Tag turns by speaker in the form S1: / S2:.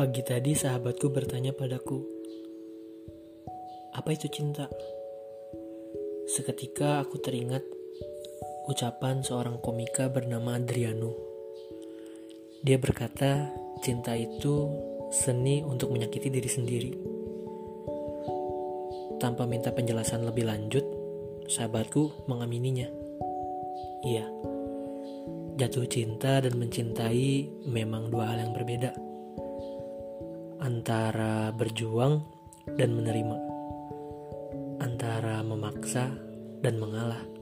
S1: Pagi tadi sahabatku bertanya padaku, "Apa itu cinta?" Seketika aku teringat ucapan seorang komika bernama Adriano. Dia berkata, "Cinta itu seni untuk menyakiti diri sendiri." Tanpa minta penjelasan lebih lanjut, sahabatku mengamininya. Iya, jatuh cinta dan mencintai memang dua hal yang berbeda antara berjuang dan menerima, antara memaksa dan mengalah.